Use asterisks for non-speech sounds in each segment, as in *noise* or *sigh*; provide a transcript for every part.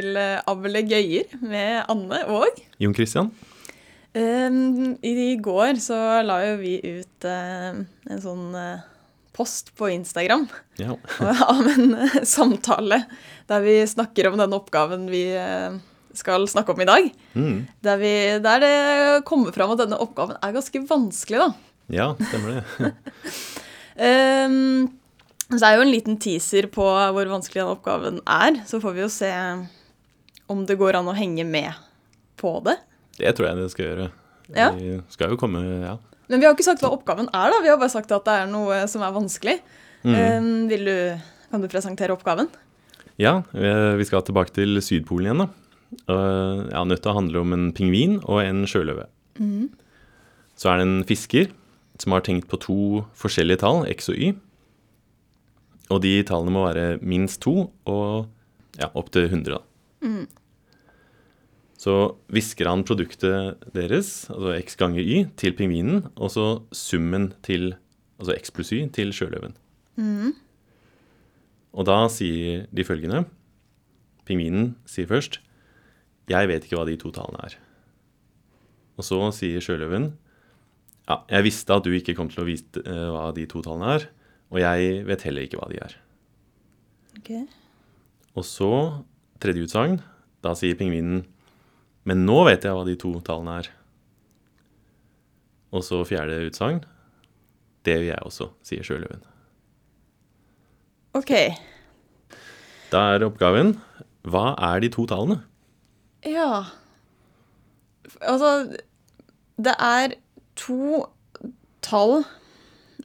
til Avle Gøyer med Anne og Jon Christian? Um, I går så la jo vi ut uh, en sånn uh, post på Instagram Ja. *laughs* av en samtale der vi snakker om den oppgaven vi skal snakke om i dag. Mm. Der, vi, der det kommer fram at denne oppgaven er ganske vanskelig, da. Ja, stemmer det. Um, *laughs* så det er jo en liten teaser på hvor vanskelig den oppgaven er. Så får vi jo se om det går an å henge med på det. Det tror jeg det skal gjøre. Ja. Vi skal jo komme Ja. Men vi har ikke sagt hva oppgaven er, da. Vi har bare sagt at det er noe som er vanskelig. Mm. Vil du, kan du presentere oppgaven? Ja, vi- skal tilbake til Sydpolen igjen, da. Ja, Nøtta handler om en pingvin og en sjøløve. Så er det en fisker som har tenkt på to forskjellige tall, x og y. Og de tallene må være minst to og ja, opp til 100, da. Så visker han produktet deres, altså x ganger y, til pingvinen, og så summen til altså x pluss y til sjøløven. Og da sier de følgende Pingvinen sier først Jeg vet ikke hva de to tallene er. Og så sier sjøløven Ja, jeg visste at du ikke kom til å vite eh, hva de to tallene er, og jeg vet heller ikke hva de er. Og så, tredje utsagn, da sier pingvinen Men nå vet jeg hva de to tallene er. Og så fjerde utsagn Det gjør jeg også, sier sjøløven. OK. Da er oppgaven Hva er de to tallene? Ja Altså, det er to tall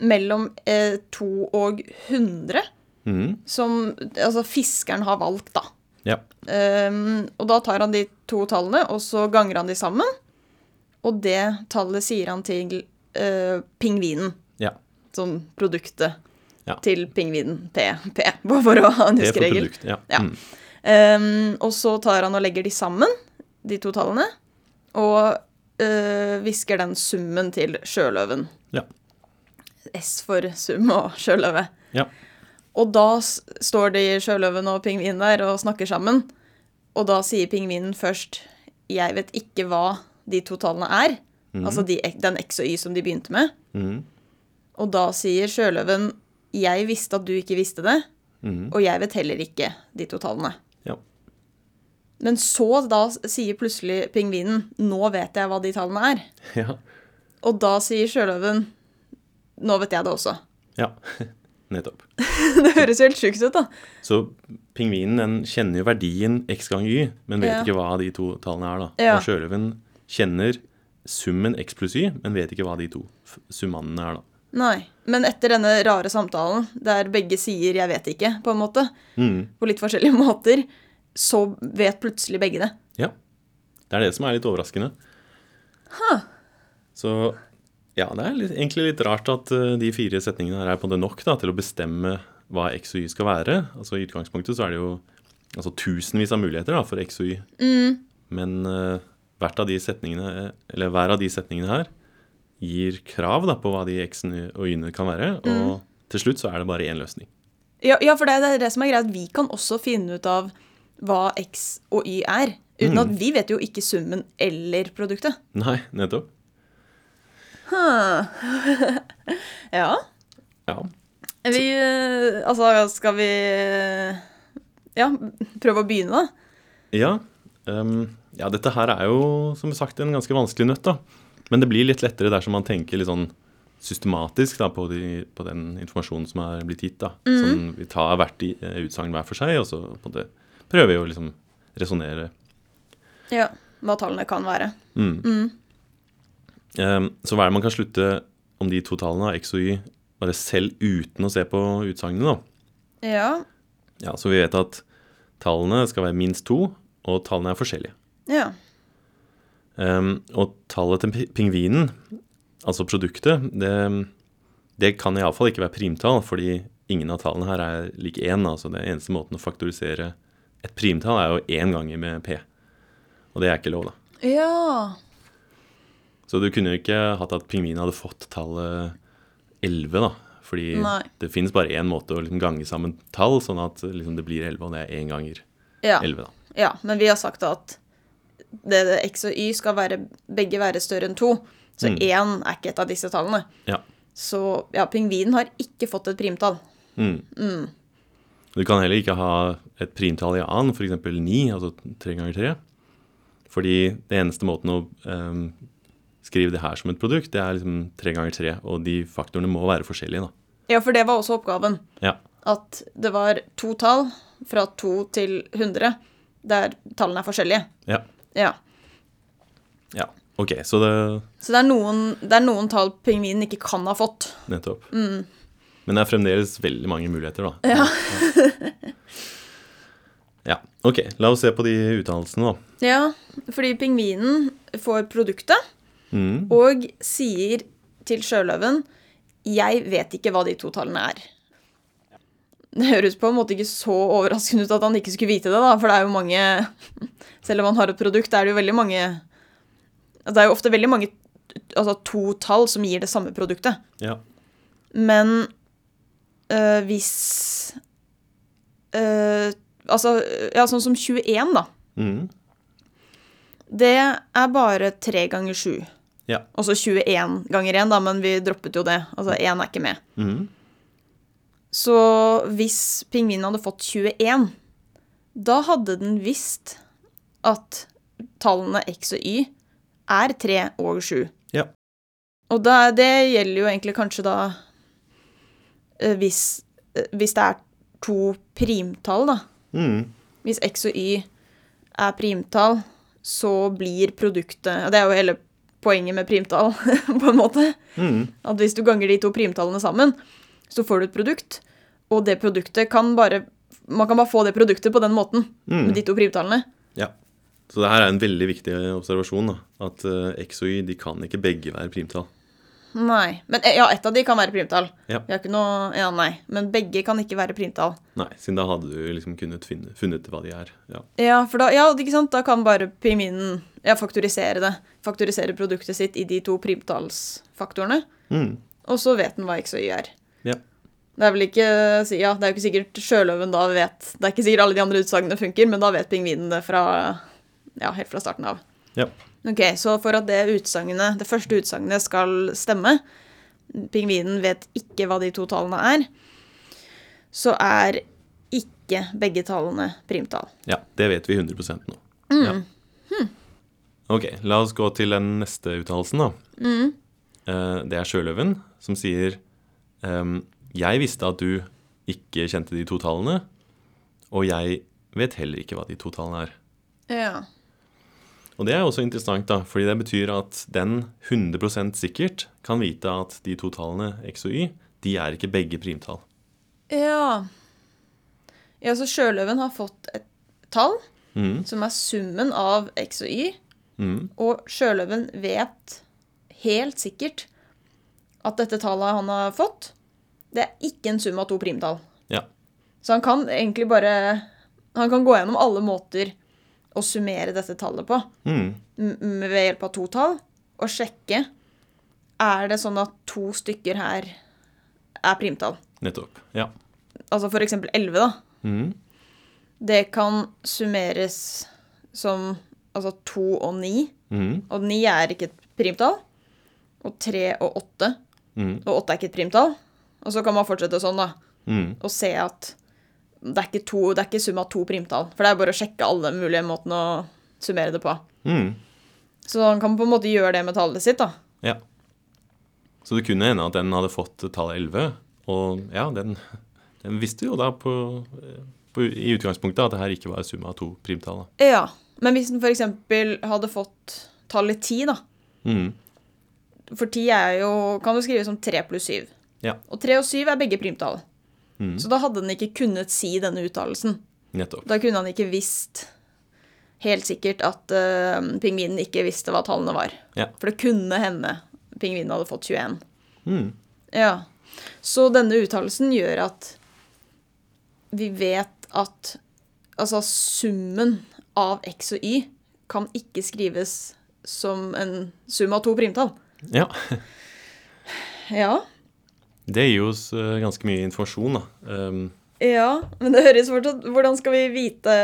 mellom eh, to og 100 mm. som altså, fiskeren har valgt, da. Ja. Um, og da tar han de to tallene, og så ganger han de sammen. Og det tallet sier han til uh, pingvinen, ja. som produktet Ja. til pingvinen. P. P. *laughs* For å ha en Det er huskeregel. produkt. Ja. Ja. Mm. Um, og så tar han og legger de sammen, de to tallene, og hvisker visker den summen til sjøløven. Ja. S for sum og sjøløve. Ja. Og da står de sjøløven og pingvinen der og snakker sammen. Og da sier pingvinen først 'Jeg vet ikke hva de to tallene er'. Altså de, den X og Y som de begynte med. Mm. Og da sier sjøløven 'Jeg visste at du ikke visste det', mm. og jeg vet heller ikke de to tallene'. Ja. Men så da sier plutselig pingvinen 'Nå vet jeg hva de tallene er'. ja. Og da sier sjøløven 'Nå vet jeg det også'. Ja. Nettopp. *laughs* Det høres jo helt sjukt ut, da. Så pingvinen den kjenner jo verdien x gang y, men vet Ja. ikke hva de to tallene er. da. Ja. Og sjøløven kjenner summen x pluss y, men vet ikke hva de to summene er. da. Nei. Men etter denne rare samtalen, der begge sier 'jeg vet ikke', på en måte, mm. på litt forskjellige *laughs* måter, så vet plutselig begge det. Ja. Det er det som er litt overraskende. Så ja, det er litt, egentlig litt rart at eh, de fire setningene her er på måte nok da, til å bestemme hva x og y skal være. Altså I utgangspunktet så er det jo altså, tusenvis av muligheter da, for x og y. Men uh, av de eller hver av de setningene her gir krav da, på hva de x-ene og y-ene kan være. Og til slutt så er det bare én løsning. Ja, ja for det er det som er greit. Vi kan også finne ut av hva X og Y er. Uten at vi vet jo ikke summen eller produktet. Nei, nettopp. *laughs* Ja. Ja. Vi eh, Altså, skal vi eh, Ja, prøve å begynne, da? Ja, Um, ja, dette her er jo som sagt en ganske vanskelig nøtt, da. Men det blir litt lettere dersom man tenker litt sånn systematisk da, på, de, på den informasjonen som er blitt gitt. da. Sånn, vi tar hvert eh, utsagn hver for seg, og så på en prøver vi å liksom resonnere. Ja. Hva tallene kan være. Ehm, så hva er det man kan slutte om de to tallene, x og y, bare selv uten å se på utsagnene, da? Ja. Ja, Så vi vet at tallene skal være minst to, og tallene er forskjellige. Ja. Um, og tallet til pingvinen, altså produktet, det, det kan iallfall ikke være primtall, fordi ingen av tallene her er lik én. Altså det eneste måten å faktorisere et primtall er jo én ganger med p. Og det er ikke lov, da. Ja. Så du kunne jo ikke hatt at pingvinen hadde fått tallet 11, da. Fordi Nei. det finnes bare én måte å liksom gange sammen tall, sånn at liksom det blir 11, og det er én ganger Ja. 11, da. Ja, men vi har sagt at det, det x og y skal være, begge være større enn to. Så Mm. én er ikke et av disse tallene. Ja. Så ja, pingvinen har ikke fått et primtall. Mm. Du kan heller ikke ha et primtall i annen, f.eks. 9, altså 3 ganger 3. Fordi det eneste måten å ehm, skrive det her som et produkt, det er liksom tre ganger tre, og de faktorene må være forskjellige, da. Ja, for det var også oppgaven. Ja. At det var to tall fra to til 100, der tallene er forskjellige. Ja. Ja. ja. Ok, så det Så det er noen, det er noen tall pingvinen ikke kan ha fått. Nettopp. Men det er fremdeles veldig mange muligheter, da. Ja. *laughs* Ja, ok. La oss se på de uttalelsene, da. Ja, fordi pingvinen får produktet Mm. og sier til sjøløven 'Jeg vet ikke hva de to tallene er'. Det høres på en måte ikke så overraskende ut at han ikke skulle vite det, da, for det er jo mange *laughs* Selv om han har et produkt, er det jo veldig mange Det er jo ofte veldig mange altså to tall som gir det samme produktet. Ja. Men øh, hvis øh, Altså, ja, sånn som 21, da. Mm. Det er bare tre ganger 7. Ja. Og så 21 ganger 1, da, men vi droppet jo det. Altså 1 er ikke med. Mm. Så hvis pingvinen hadde fått 21, da hadde den visst at tallene x og y er 3 og 7. Ja. Og da, det gjelder jo egentlig kanskje da eh, hvis, eh, hvis det er to primtall, da. Mm. Hvis x og y er primtall, så blir produktet og Det er jo hele poenget med primtall, *laughs* på en måte. Mm. At hvis du ganger de to primtallene sammen, så får du et produkt. Og det produktet kan bare Man kan bare få det produktet på den måten, Mm. med de to primtallene. Ja. Så det her er en veldig viktig observasjon, da. At uh, x og y de kan ikke begge være primtall. Nei. Men eh, ja, ett av de kan være primtall. Ja. Vi har ikke noe Ja, nei. Men begge kan ikke være primtall. Nei, siden da hadde du liksom kunnet finne, funnet hva de er. Ja. Ja, for da, ja, ikke sant? da kan bare pingvinen ja, faktorisere det. Faktorisere produktet sitt i de to primtallsfaktorene. Mm. Og så vet den hva x og y er. Ja. Det er vel ikke ja, det er jo ikke sikkert sjøløven da vet Det er ikke sikkert alle de andre utsagnene funker, men da vet pingvinen det fra ja, helt fra starten av. Ja. Ok, Så for at det det første utsagnet skal stemme Pingvinen vet ikke hva de to tallene er. Så er ikke begge tallene primtall. ja, det vet vi 100 nå. Ja. Ok, la oss gå til den neste uttalelsen, da. Mm. det er sjøløven som sier ehm, Jeg visste at du ikke kjente de to tallene, og jeg vet heller ikke hva de to tallene er. Ja. Og det er også interessant, da, fordi det betyr at den 100 sikkert kan vite at de to tallene x og y, de er ikke begge primtall. Ja. Ja, så sjøløven har fått et tall Mm, som er summen av x og y, mm, og sjøløven vet helt sikkert at dette tallet han har fått, det er ikke en sum av to primtall. ja. Så han kan egentlig bare Han kan gå gjennom alle måter å summere dette tallet på Mm, ved hjelp av to tall, og sjekke er det sånn at to stykker her er primtall. nettopp. Ja. Altså for eksempel 11, da. Mm, Det kan summeres som altså 2 og 9. mm, Og 9 er ikke et primtall. Og 3 og 8. mm, Og 8 er ikke et primtall. Og så kan man fortsette sånn, da. mm, Og se at det er ikke, to, det er ikke sum av to primtall. For det er bare å sjekke alle mulige måtene å summere det på. mm. Så han kan på en måte gjøre det med tallet sitt, da. Ja. Så det kunne hende at den hadde fått tallet 11, og ja, den, den visste jo da på, på, i utgangspunktet at det her ikke var sum av to primtall. da. Ja. Men hvis den f.eks. hadde fått tallet 10, da. Mm, For 10 er jo, kan du skrive som 3 pluss 7. Ja. Og 3 og 7 er begge primtall. Mm, Så da hadde han ikke kunnet si denne uttalelsen. nettopp. Da kunne han ikke visst helt sikkert at uh, pingvinen ikke visste hva tallene var. Ja. For det kunne hende pingvinen hadde fått 21. Mm, Ja. Så denne uttalelsen gjør at vi vet at altså summen av x og y kan ikke skrives som en sum av to primtall. ja. Ja. Det gir oss eh, ganske mye informasjon, da. Um, Ja, men det høres fortsatt Hvordan skal vi vite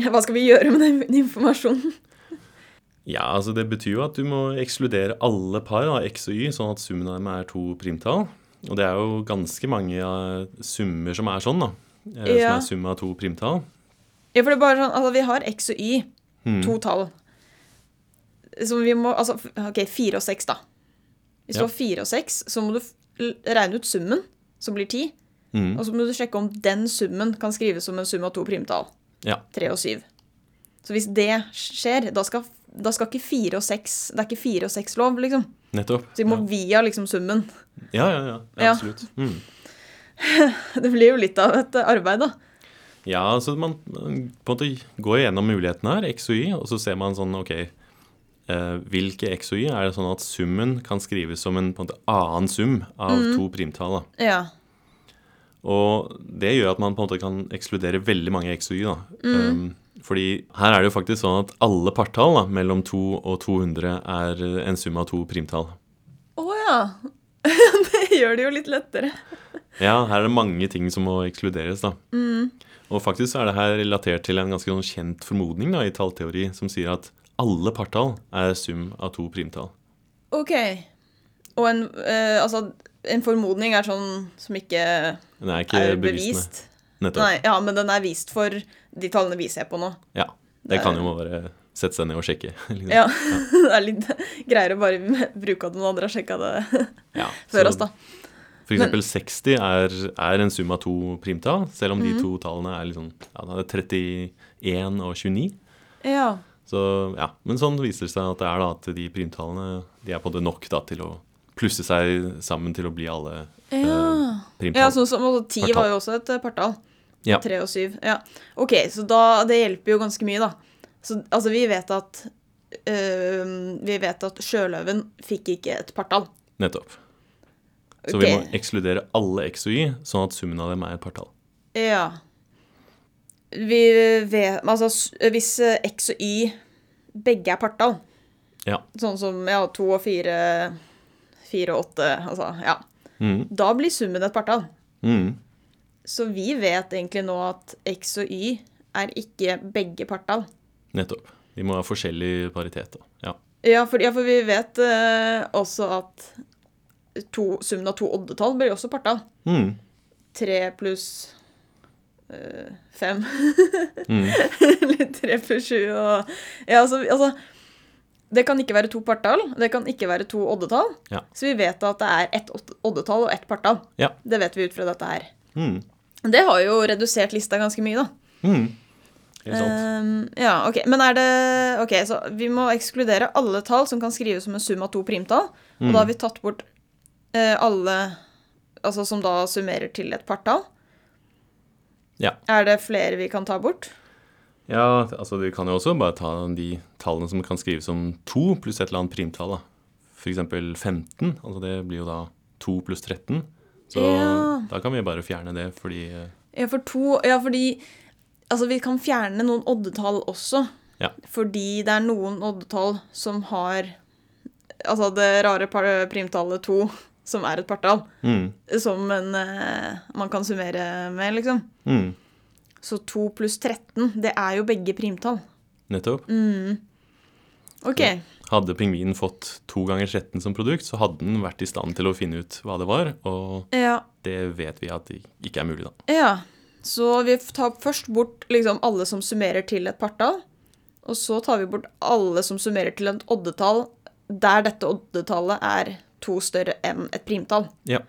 Hva skal vi gjøre med den informasjonen? Ja, altså det betyr jo at du må ekskludere alle par av x og y, sånn at summen av dem er to primtall. Og det er jo ganske mange ja, summer som er sånn, da. eh, Ja. Som er sum av to primtall. Ja, for det er bare sånn, altså Vi har x og y, hmm. to tall. Som vi må Altså, OK, fire og seks, da. Hvis du Ja. har fire og seks, så må du regne ut summen, som blir ti. Mm. Og så må du sjekke om den summen kan skrives som en sum av to primtall. Ja. Tre og syv. Så hvis det skjer, da skal, da skal ikke fire og seks Det er ikke fire og seks lov, liksom. Nettopp. Så vi må via liksom summen. Ja, ja, ja. ja Ja. absolutt. Mm. *laughs* Det blir jo litt av et arbeid, da. Ja, altså man, på en måte går gjennom mulighetene her, x og y, og så ser man sånn, ok, hvilke x og y er det sånn at summen kan skrives som en, på en måte annen sum av to primtall. Ja. Og det gjør at man på en måte kan ekskludere veldig mange x og y, da. Um, fordi her er det jo faktisk sånn at alle partall da, mellom 2 og 200 er en sum av to primtall. Å ja. *laughs* det gjør det jo litt lettere. Ja, her er det mange ting som må ekskluderes, da. Og faktisk er det her relatert til en ganske sånn kjent formodning da, i tallteori som sier at alle partall er sum av to primtall. OK. Og en, eh, altså, en formodning er sånn som ikke er ikke er bevist. Nettopp. Nei, ja, men den er vist for de tallene vi ser på nå. Ja. Det kan jo bare sette seg ned og sjekke. *laughs* liksom. Ja, *laughs* Det er litt greiere å bare *laughs* bruke at noen andre har sjekka det Ja, før oss, da. For eksempel 60 er, er en sum av to primtall, selv om Mhm. de to tallene er liksom ja, det er 31 og 29. Ja. Så ja, Men sånn viser det seg at det er da at de primtallene de er på det nok da til å plusse seg sammen til å bli alle Ja. eh, primtall. ja, sånn som altså, ti var jo også et eh, partall. Ja. Tre og syv. Ja. OK, så da Det hjelper jo ganske mye, da. Så altså, vi vet at øh, Vi vet at sjøløven fikk ikke et partall. Nettopp. Så okay. vi må ekskludere alle x og y, sånn at summen av dem er et partall. Ja. Vi vet Altså, hvis eh, x og y begge er partall, Ja. sånn som ja, to og fire, fire og åtte, altså, ja, Mm. da blir summen et partall. Mm. Så vi vet egentlig nå at x og y er ikke begge partall. Nettopp. De må ha forskjellig paritet. da. Ja. Ja, for, ja, for vi vet eh, også at to, summen av to oddetall blir også partall. Mm. Tre pluss fem. Mm. *laughs* Eller tre pluss sju og Ja, altså, altså Det kan ikke være to partall. Det kan ikke være to oddetall. Ja. Så vi vet at det er ett odd- oddetall og ett partall. Ja. Det vet vi ut fra dette her. Mm. Det har jo redusert lista ganske mye, da. Mm. Ehm, ja, ok. Men er det Ok, så vi må ekskludere alle tall som kan skrives som en sum av to primtall. Og da har vi tatt bort uh, alle Altså som da summerer til et partall. Ja. Er det flere vi kan ta bort? Ja, altså du kan jo også bare ta de tallene som kan skrives som 2 pluss et eller annet primtall. da. Eksempel 15. altså Det blir jo da 2 pluss 13. Så Ja. da kan vi bare fjerne det, fordi eh, Ja, for to Ja, fordi Altså, vi kan fjerne noen oddetall også. Ja. Fordi det er noen oddetall som har Altså det rare primtallet to, som er et partall, mm, som en, eh, man kan summere med, liksom. mm, Så 2 pluss 13, det er jo begge primtall. Nettopp. Mm. OK. Hadde pingvinen fått to ganger 13 som produkt, så hadde den vært i stand til å finne ut hva det var, og Ja. det vet vi at det ikke er mulig, da. ja. Så vi tar først bort liksom alle som summerer til et partall. Og så tar vi bort alle som summerer til et oddetall der dette oddetallet er to større enn et primtall. Ja.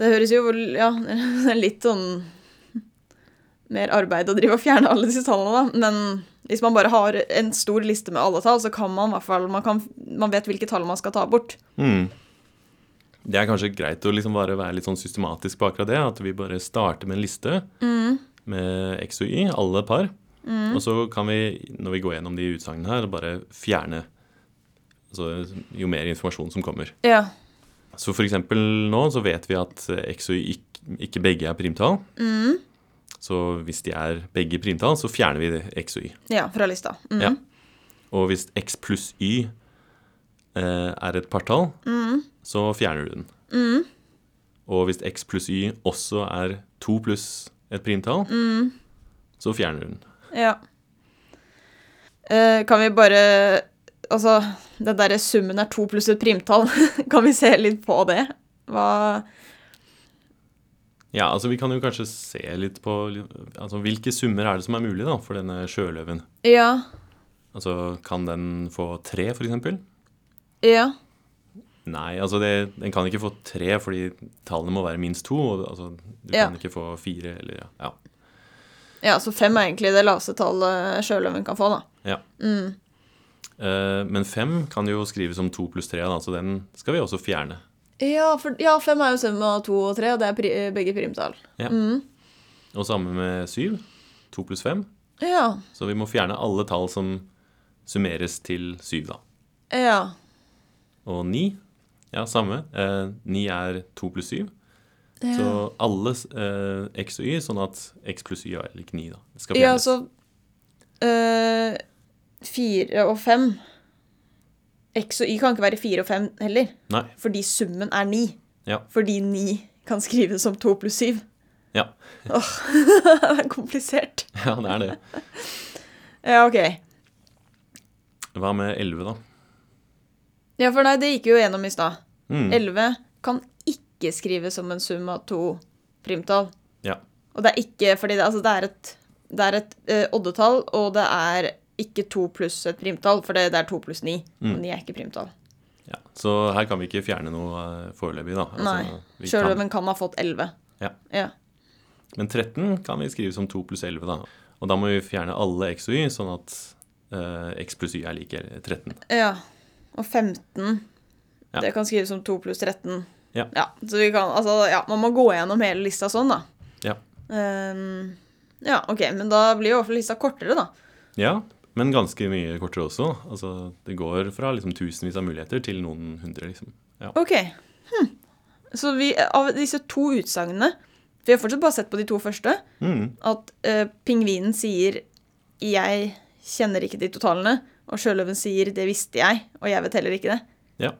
Det høres jo ja, *laughs* det litt sånn mer arbeid å drive og fjerne alle disse tallene, da. Men hvis man bare har en stor liste med alle tall, så kan man i hvert fall Man, kan, man vet hvilke tall man skal ta bort. Mm. Det er kanskje greit å liksom bare være litt sånn systematisk på akkurat det. At vi bare starter med en liste med X og Y, alle par. Og så kan vi, når vi går gjennom de utsagnene her, bare fjerne altså, jo mer informasjon som kommer. Ja. Så eksempel nå så vet vi at X og Y ikke, begge er primtall. Så hvis de er begge primtall, så fjerner vi X og Y. ja fra lista. Mm. Ja. Og hvis X pluss Y eh, er et partall, så fjerner du den. Og hvis X pluss Y også er to pluss et primtall, så fjerner du den. Ja. Eh, kan vi bare Altså, den derre summen er to pluss et primtall. *laughs* kan vi se litt på det? Hva Ja, altså vi kan jo kanskje se litt på altså, hvilke summer er det som er mulig da, for denne sjøløven. Ja. Altså, kan den få tre, for eksempel? Ja. Nei, altså det, den kan ikke få tre fordi tallene må være minst to. Og, altså, du Ja. kan ikke få fire eller ja. ja. Ja, så fem er egentlig det laveste tallet sjøløven kan få, da. ja. Eh, men fem kan jo skrives som to pluss tre, så den skal vi også fjerne. Ja, for, ja fem er jo sum av to og tre, og det er pri, begge primtall. Ja. Og samme med syv. To pluss fem. Ja. Så vi må fjerne alle tall som summeres til syv, da. Ja. Og ni, ja, samme. Eh, ni er to pluss syv. Ja, Så alle eh, x og y, sånn at x pluss y er lik ni, da. Det skal ja så øh, Fire og fem X og Y kan ikke være fire og fem heller, Nei. fordi summen er ni. Ja. Fordi ni kan skrives som to pluss syv. Ja. *laughs* Det er komplisert. *laughs* ja, det er det. Ja, OK. Hva med elleve, da? Ja, for nei, det gikk jo gjennom i stad. Mm. 11 kan ikke skrives som en sum av to primtall. Ja. Og det er ikke fordi det, altså det er et, det er et uh, oddetall, og det er ikke to pluss et primtall, for det, det er to pluss ni. Mm. Og ni er ikke primtall. ja. Så her kan vi ikke fjerne noe eh, foreløpig, da. Altså, Nei. Sjøl om en kan ha fått 11. Ja. Ja. Men 13 kan vi skrive som 2 pluss 11, da. Og da må vi fjerne alle x og y, sånn at uh, x pluss y er lik 13. ja. Og 15 Ja. Det kan skrives som 2 pluss 13. Ja. Så vi kan Altså, ja, man må gå gjennom hele lista sånn, da. Ja. Um, ja, OK. Men da blir jo i hvert fall lista kortere, da. ja, men ganske mye kortere også. Altså, det går fra liksom tusenvis av muligheter til noen hundre, liksom. Ja. OK. Hm. Så vi, av disse to utsagnene Vi har fortsatt bare sett på de to første. Mm. At uh, pingvinen sier 'jeg kjenner ikke de totalene', og sjøløven sier 'det visste jeg', og jeg vet heller ikke det. Ja.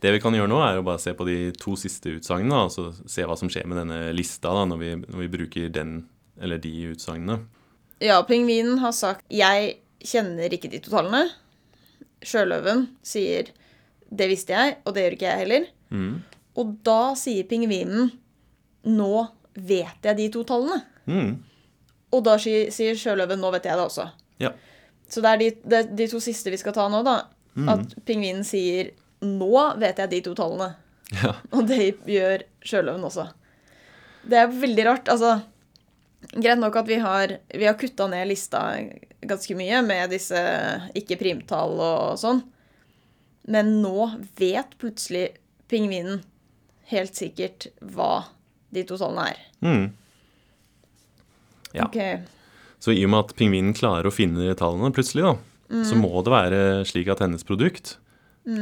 Det vi kan gjøre nå, er å bare se på de to siste utsagnene, altså se hva som skjer med denne lista da, når vi, når vi bruker den eller de utsagnene. Ja, pingvinen har sagt 'jeg kjenner ikke de totalene'. Sjøløven sier 'det visste jeg', og det gjør ikke jeg heller. Mm. Og da sier pingvinen 'nå vet jeg de to tallene'. Mm. Og da sier sjøløven 'nå vet jeg det også'. Ja. Så det er de, er de to siste vi skal ta nå, da. At pingvinen sier 'nå vet jeg de to tallene'. ja. *laughs* Og det gjør sjøløven også. Det er veldig rart. Altså, greit nok at vi har, vi har kutta ned lista ganske mye med disse ikke-primtall og sånn, men nå vet plutselig pingvinen helt sikkert hva de to tallene er. Mm. Ja. Okay. Så i og med at pingvinen klarer å finne tallene plutselig, da, så må det være slik at hennes produkt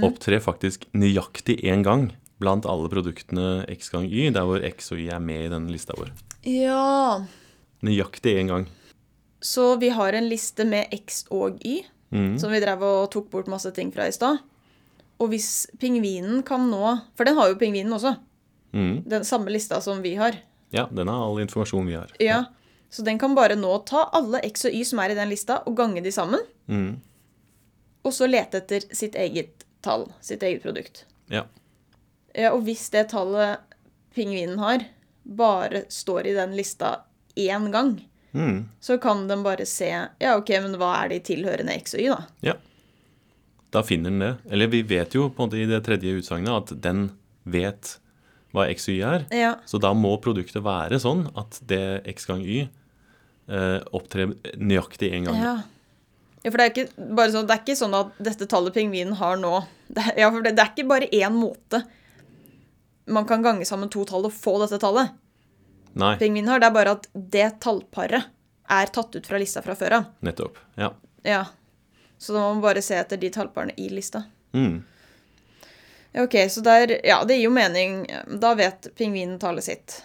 opptrer faktisk nøyaktig én gang blant alle produktene x gang y, der hvor x og y er med i denne lista vår. Ja Nøyaktig én gang. Så vi har en liste med X og Y, Mm. som vi drev og tok bort masse ting fra i stad. Og hvis pingvinen kan nå For den har jo pingvinen også. Mm. Den samme lista som vi har. Ja, den har all informasjon vi har. Ja. Så den kan bare nå ta alle X og Y som er i den lista, og gange de sammen. Mm. Og så lete etter sitt eget tall. Sitt eget produkt. Ja. Ja, og hvis det tallet pingvinen har, bare står i den lista én gang, Mm. så kan den bare se Ja, OK, men hva er de tilhørende X og Y, da? ja. Da finner den det. Eller vi vet jo på en måte i det tredje utsagnet at den vet hva x og y er. Ja. Så da må produktet være sånn at det x gang y eh, opptrer nøyaktig én gang. Ja. ja, for det er ikke bare sånn Det er ikke sånn at dette tallet pingvinen har nå det, er- Ja, for det, det er ikke bare én måte man kan gange sammen to tall og få dette tallet. Nei, Pingvinen har, det er bare at det tallparet er tatt ut fra lista fra før av. nettopp. Ja. Ja. Så da må man bare se etter de tallparene i lista. Mm. OK, så der Ja, det gir jo mening. Da vet pingvinen tallet sitt.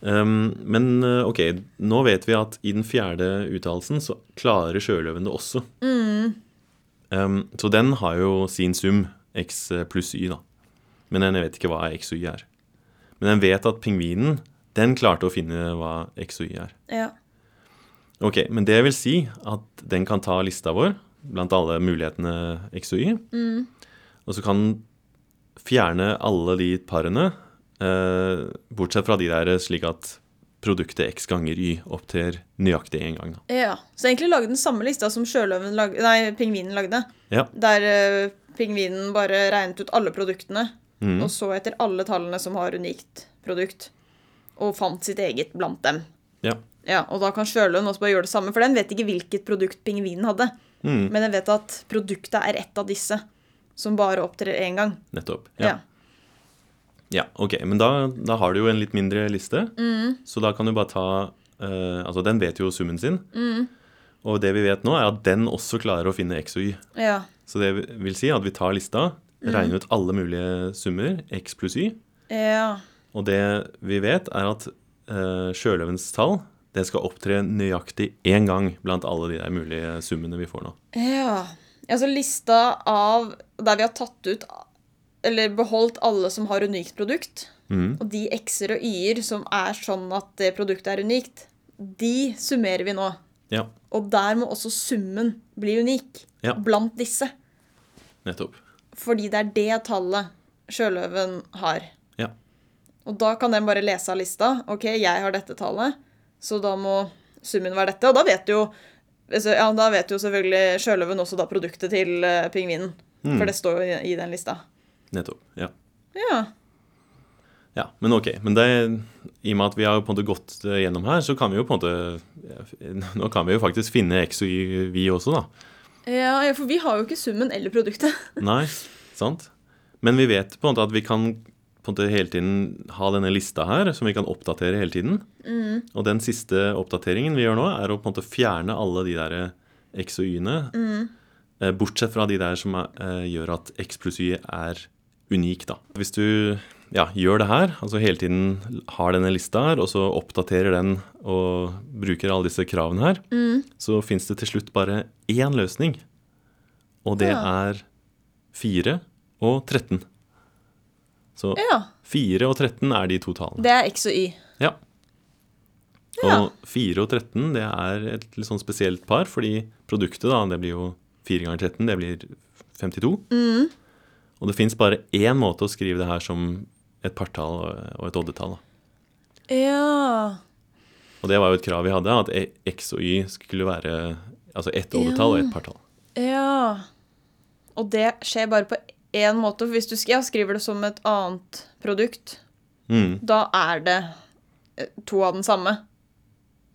Um, men uh, ok, nå vet vi at i den fjerde uttalelsen så klarer sjøløven det også. Um, så den har jo sin sum, x pluss y, da. Men den vet ikke hva x og y er. Men den vet at pingvinen, den klarte å finne hva x og y er. Ja. Ok, men det vil si at den kan ta lista vår blant alle mulighetene X og Y. Og så kan den fjerne alle de parene, eh, bortsett fra de der slik at produktet X ganger Y opptrer nøyaktig én gang. Da. Ja. Så egentlig lage den samme lista som lag... Nei, pingvinen lagde. Ja. Der eh, pingvinen bare regnet ut alle produktene, mm. og så etter alle tallene som har unikt produkt, og fant sitt eget blant dem. ja. Ja, Og da kan sjøløven også bare gjøre det samme, for den vet ikke hvilket produkt pingvinen hadde. Mm. Men den vet at produktet er ett av disse, som bare opptrer én gang. Nettopp. Ja. Ja. ja, ok. Men da, da har du jo en litt mindre liste, så da kan du bare ta uh, Altså, den vet jo summen sin. Og det vi vet nå, er at den også klarer å finne X og Y. Ja. Så det vil si at vi tar lista, regner ut alle mulige summer, X pluss Y, Ja. Og det vi vet, er at uh, sjøløvens tall det skal opptre nøyaktig én gang blant alle de der mulige summene vi får nå. Ja. Altså lista av der vi har tatt ut eller beholdt alle som har unikt produkt, mm. og de x-er og y-er som er sånn at det produktet er unikt, de summerer vi nå. Ja, Og der må også summen bli unik Ja. blant disse. nettopp. Fordi det er det tallet sjøløven har. Og da kan den bare lese av lista. OK, jeg har dette tallet, så da må summen være dette. Og da vet jo ja, da vet jo selvfølgelig sjøløven også da produktet til eh, pingvinen. Mm. For det står jo i, den lista. Nettopp. Ja. Ja. Ja, men ok. Men det, i og med at vi har på en måte gått eh, gjennom her, så kan vi jo på en måte Nå kan vi jo faktisk finne X og Y, vi også, da. ja. Ja, for vi har jo ikke summen eller produktet. Nei, sant? Men vi vet på en måte at vi kan på en måte hele tiden ha denne lista her, som vi kan oppdatere hele tiden. Og den siste oppdateringen vi gjør nå, er å på en måte fjerne alle de der X og Y-ene. Mm. Bortsett fra de der som er, eh, gjør at X pluss Y er unik, da. Hvis du ja, gjør det her, altså hele tiden har denne lista her, og så oppdaterer den og bruker alle disse kravene her, så fins det til slutt bare én løsning. Og det Ja. er 4 og 13. Så Ja. 4 og 13 er de to tallene. Det er x og y. Ja. Ja. Og 4 og 13 det er et litt sånn spesielt par, fordi produktet da, det blir jo 4 ganger 13, det blir 52. Mm. Og det fins bare én måte å skrive det her som et partall og et oddetall. Ja. Og det var jo et krav vi hadde, at e- x og y skulle være altså ett oddetall og ett partall. Ja. Og det skjer bare på én måte. For hvis du ja, skriver det som et annet produkt, Mm. da er det eh, to av den samme.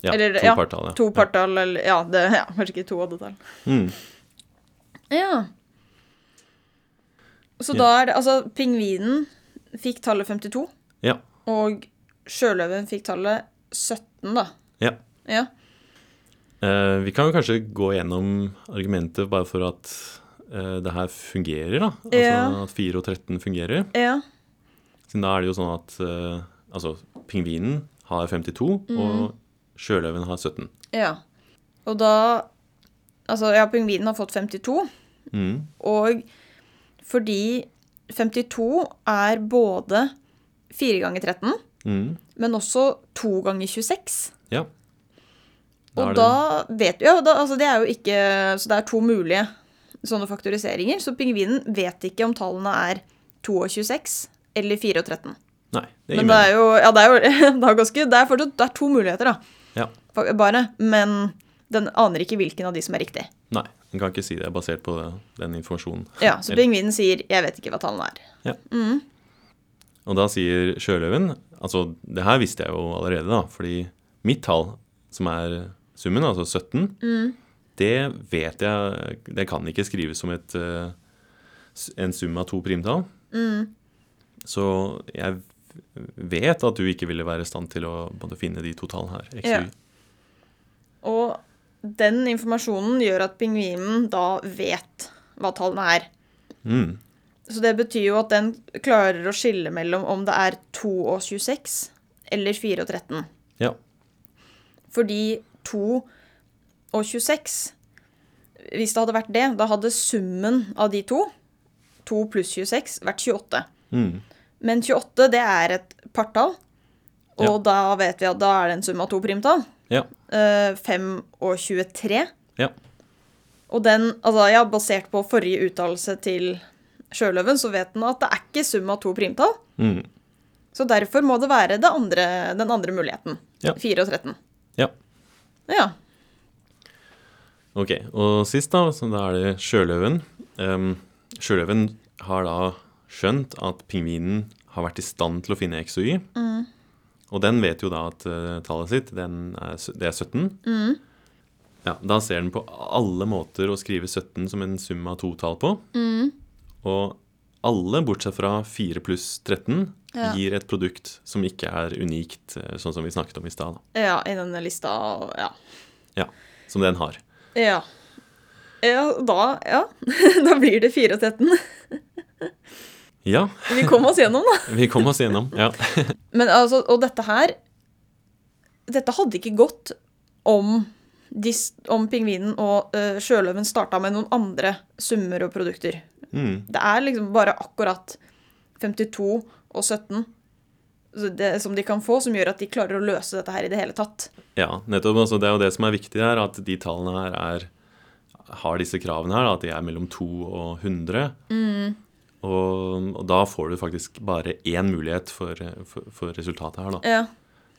Ja, Eller, to ja, partall. Ja. To partall, eller Ja, det, ja kanskje ikke to oddetall. Mm. Ja. Så Ja. da er det Altså, pingvinen fikk tallet 52, Ja. og sjøløven fikk tallet 17, da. ja. Ja. Eh, vi kan jo kanskje gå gjennom argumentet bare for at det her fungerer, da. Altså Ja. at 4 og 13 fungerer. Ja. Siden da er det jo sånn at eh, altså, pingvinen har 52, Mm. og sjøløven har 17. ja. Og da Altså, ja, pingvinen har fått 52. Mm. Og fordi 52 er både 4 ganger 13, Mm. men også 2 ganger 26. Ja. Da Og da vet vi Ja, da, altså det er jo ikke Så det er to mulige sånne faktoriseringer. Så pingvinen vet ikke om tallene er 2 og 26 eller 4 og 13. Nei, det Men det er jo Ja, det er jo *laughs* det er ganske Det er fortsatt det er to muligheter, da. Ja. Bare. Men den aner ikke hvilken av de som er riktig. Nei, den kan ikke si det basert på den informasjonen. Ja, Så pingvinen sier 'jeg vet ikke hva tallene er'. Ja. Og da sier sjøløven Altså, det her visste jeg jo allerede, da, fordi mitt tall, som er summen, altså 17, Mm. Det vet jeg Det kan ikke skrives som et, eh, en sum av to primtall. Mm. Så jeg vet at du ikke ville være i stand til å finne de to tallene her. X Ja. Og den informasjonen gjør at pingvinen da vet hva tallene er. Mm. Så det betyr jo at den klarer å skille mellom om det er 2 og 26 eller 4 og 13. Ja. Fordi 2 og 26 Hvis det hadde vært det, da hadde summen av de to, 2 pluss 26, vært 28. Mm. Men 28, det er et partall. Og Ja. da vet vi at da er det en sum av to primtall. ja. Uh, 5 og 23. Ja. Og den, altså ja, basert på forrige uttalelse til Sjøløven, så vet den at det er ikke sum av to primtall. Mm. Så derfor må det være det andre, den andre muligheten. Ja. 4 og 13. Ja. Ja. Ok, og sist da, så da er det sjøløven. Um, sjøløven har da skjønt at pingvinen har vært i stand til å finne x og y. Og den vet jo da at uh, tallet sitt, den er, det er 17. Ja, da ser den på alle måter å skrive 17 som en sum av to tall på. Og alle, bortsett fra 4 pluss 13, Ja. gir et produkt som ikke er unikt, eh, sånn som vi snakket om i stad. ja, i denne lista. Ja. Ja, som den har. Ja. Ja, da Ja. *laughs* da blir det 4 og 13. Ja, Vi kom oss gjennom, da. *laughs* vi kom oss gjennom. Ja. *laughs* Men altså, og dette her Dette hadde ikke gått om, de, om pingvinen og uh, sjøløven starta med noen andre summer og produkter. Mm. Det er liksom bare akkurat 52 og 17 så det, som de kan få, som gjør at de klarer å løse dette her i det hele tatt. Ja, nettopp. Altså, det er jo det som er viktig her, at de tallene her er, har disse kravene her, da, at de er mellom 2 og 100. Og, og da får du faktisk bare én mulighet for, for, for resultatet her, da. Ja.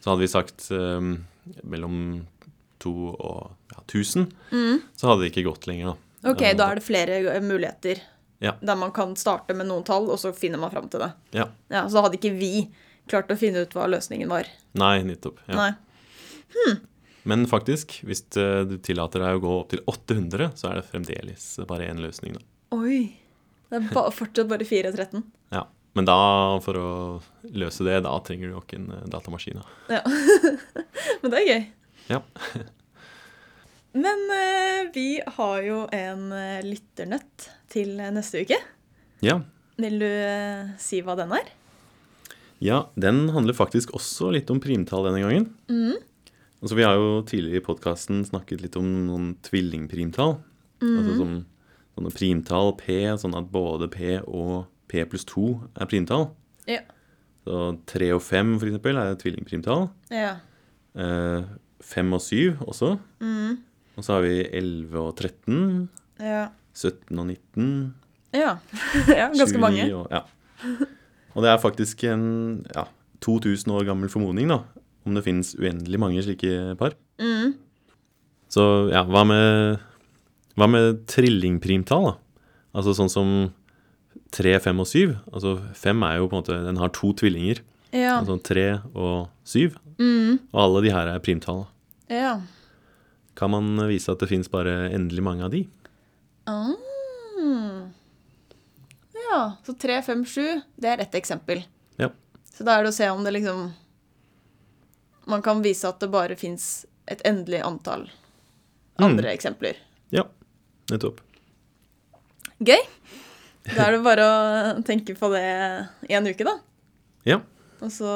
Så hadde vi sagt um, mellom 2 og ja, 1000, så hadde det ikke gått lenger, da. Ok, da er det flere eh, muligheter Ja. der man kan starte med noen tall, og så finner man fram til det. Ja. Ja, Så hadde ikke vi klart å finne ut hva løsningen var. Nei, nettopp. Ja. Nei. Men faktisk, hvis eh, du tillater deg å gå opp til 800, så er det fremdeles bare én løsning, da. Oi. Det er ba fortsatt bare 413. Ja. Men da, for å løse det, da trenger du nok en eh, datamaskin. Da. Ja. *laughs* Men det er gøy. Ja. *laughs* Men eh, vi har jo en eh, lytternøtt til neste uke. ja. Vil du eh, si hva den er? Ja, den handler faktisk også litt om primtall denne gangen. Altså, vi har jo tidligere i podkasten snakket litt om noen tvillingprimtall. Altså som sånne primtall P, sånn at både P og P pluss 2 er primtall. Ja. Så 3 og 5 for eksempel er tvillingprimtall. Ja. Eh, 5 og 7 også. Og så har vi 11 og 13. Ja. 17 og 19. ja. *laughs* ja ganske 29 mange. Og, ja. *laughs* og det er faktisk en ja, 2000 år gammel formodning, da. Om det finnes uendelig mange slike par. Mm. Så ja, hva med, hva med trillingprimtall, da? Altså sånn som 3, 5 og 7. Altså 5 er jo på en måte Den har to tvillinger. Ja. Altså 3 og 7. Mm. Og alle de her er primtall. ja. Kan man vise at det fins bare endelig mange av de? Ah. Ja, så 3, 5, 7, det er ett eksempel. Ja. Så da er det å se om det liksom Man kan vise at det bare fins et endelig antall andre eksempler. Ja, nettopp. Gøy. Da er det bare å tenke på det i en uke, da. Ja. Og så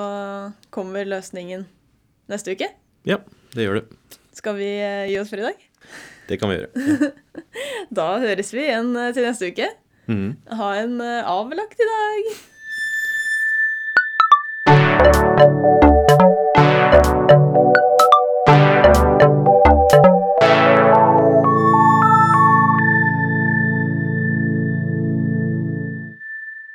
kommer løsningen neste uke. Ja, det gjør det. Skal vi eh, gi oss for i dag? Det kan vi gjøre. *laughs* Da høres vi igjen eh, til neste uke. Mhm. Ha en eh, avlagt i dag.